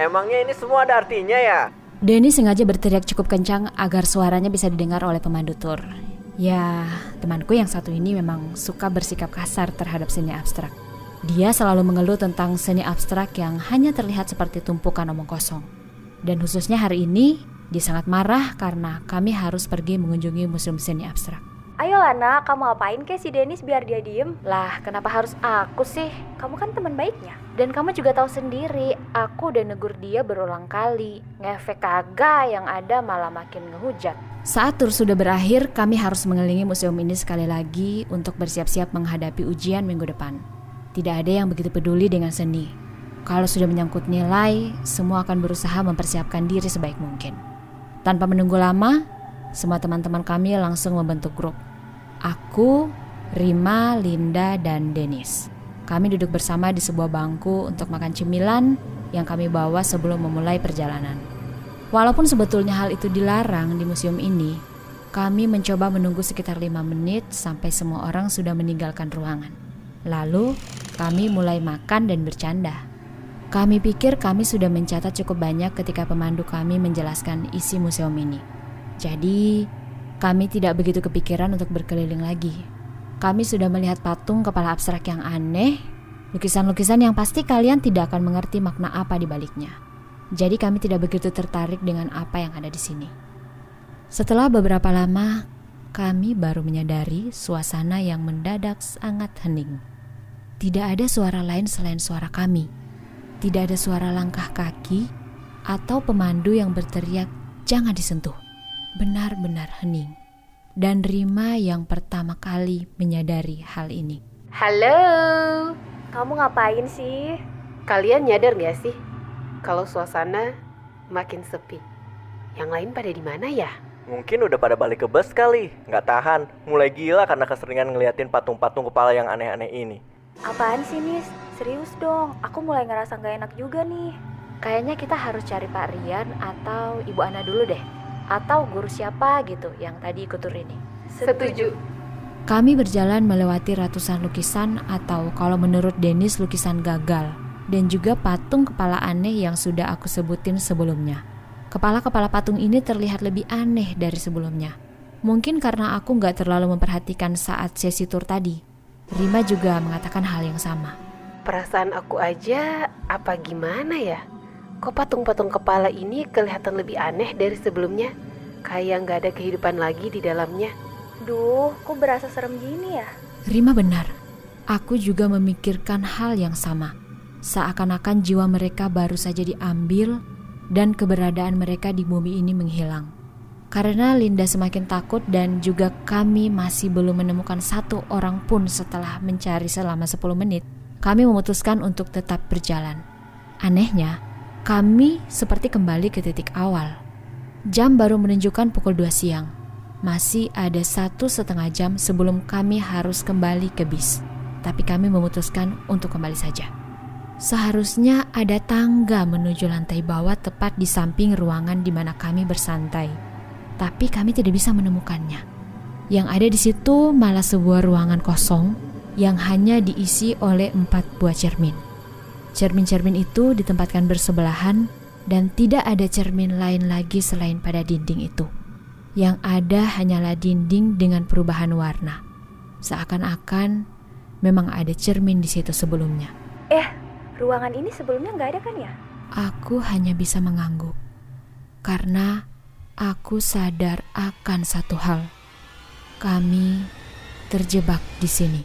emangnya ini semua ada artinya ya? Denny sengaja berteriak cukup kencang agar suaranya bisa didengar oleh pemandu tur. Ya, temanku yang satu ini memang suka bersikap kasar terhadap seni abstrak. Dia selalu mengeluh tentang seni abstrak yang hanya terlihat seperti tumpukan omong kosong. Dan khususnya hari ini, dia sangat marah karena kami harus pergi mengunjungi museum seni abstrak. Ayo Lana, kamu apain ke si Dennis biar dia diem? Lah, kenapa harus aku sih? Kamu kan teman baiknya. Dan kamu juga tahu sendiri, aku udah negur dia berulang kali. Ngefek kagak yang ada malah makin ngehujat. Saat tur sudah berakhir, kami harus mengelilingi museum ini sekali lagi untuk bersiap-siap menghadapi ujian minggu depan. Tidak ada yang begitu peduli dengan seni. Kalau sudah menyangkut nilai, semua akan berusaha mempersiapkan diri sebaik mungkin. Tanpa menunggu lama, semua teman-teman kami langsung membentuk grup. Aku, Rima, Linda, dan Dennis. Kami duduk bersama di sebuah bangku untuk makan cemilan yang kami bawa sebelum memulai perjalanan. Walaupun sebetulnya hal itu dilarang di museum ini, kami mencoba menunggu sekitar lima menit sampai semua orang sudah meninggalkan ruangan. Lalu, kami mulai makan dan bercanda. Kami pikir kami sudah mencatat cukup banyak ketika pemandu kami menjelaskan isi museum ini. Jadi, kami tidak begitu kepikiran untuk berkeliling lagi. Kami sudah melihat patung kepala abstrak yang aneh, lukisan-lukisan yang pasti kalian tidak akan mengerti makna apa di baliknya. Jadi kami tidak begitu tertarik dengan apa yang ada di sini. Setelah beberapa lama, kami baru menyadari suasana yang mendadak sangat hening. Tidak ada suara lain selain suara kami. Tidak ada suara langkah kaki atau pemandu yang berteriak, "Jangan disentuh." Benar-benar hening. Dan Rima yang pertama kali menyadari hal ini. Halo, kamu ngapain sih? Kalian nyadar gak sih kalau suasana makin sepi? Yang lain pada di mana ya? Mungkin udah pada balik ke bus kali, nggak tahan, mulai gila karena keseringan ngeliatin patung-patung kepala yang aneh-aneh ini. Apaan sih, Nis? Serius dong, aku mulai ngerasa nggak enak juga nih. Kayaknya kita harus cari Pak Rian atau Ibu Ana dulu deh atau guru siapa gitu yang tadi ikut tur ini. Setuju. Kami berjalan melewati ratusan lukisan atau kalau menurut Dennis lukisan gagal dan juga patung kepala aneh yang sudah aku sebutin sebelumnya. Kepala-kepala patung ini terlihat lebih aneh dari sebelumnya. Mungkin karena aku nggak terlalu memperhatikan saat sesi tur tadi. Rima juga mengatakan hal yang sama. Perasaan aku aja apa gimana ya? Kok patung-patung kepala ini kelihatan lebih aneh dari sebelumnya? Kayak nggak ada kehidupan lagi di dalamnya. Duh, kok berasa serem gini ya? Rima benar. Aku juga memikirkan hal yang sama. Seakan-akan jiwa mereka baru saja diambil dan keberadaan mereka di bumi ini menghilang. Karena Linda semakin takut dan juga kami masih belum menemukan satu orang pun setelah mencari selama 10 menit, kami memutuskan untuk tetap berjalan. Anehnya, kami seperti kembali ke titik awal. Jam baru menunjukkan pukul 2 siang. Masih ada satu setengah jam sebelum kami harus kembali ke bis. Tapi kami memutuskan untuk kembali saja. Seharusnya ada tangga menuju lantai bawah tepat di samping ruangan di mana kami bersantai. Tapi kami tidak bisa menemukannya. Yang ada di situ malah sebuah ruangan kosong yang hanya diisi oleh empat buah cermin. Cermin-cermin itu ditempatkan bersebelahan dan tidak ada cermin lain lagi selain pada dinding itu. Yang ada hanyalah dinding dengan perubahan warna. Seakan-akan memang ada cermin di situ sebelumnya. Eh, ruangan ini sebelumnya nggak ada kan ya? Aku hanya bisa mengangguk. Karena aku sadar akan satu hal. Kami terjebak di sini.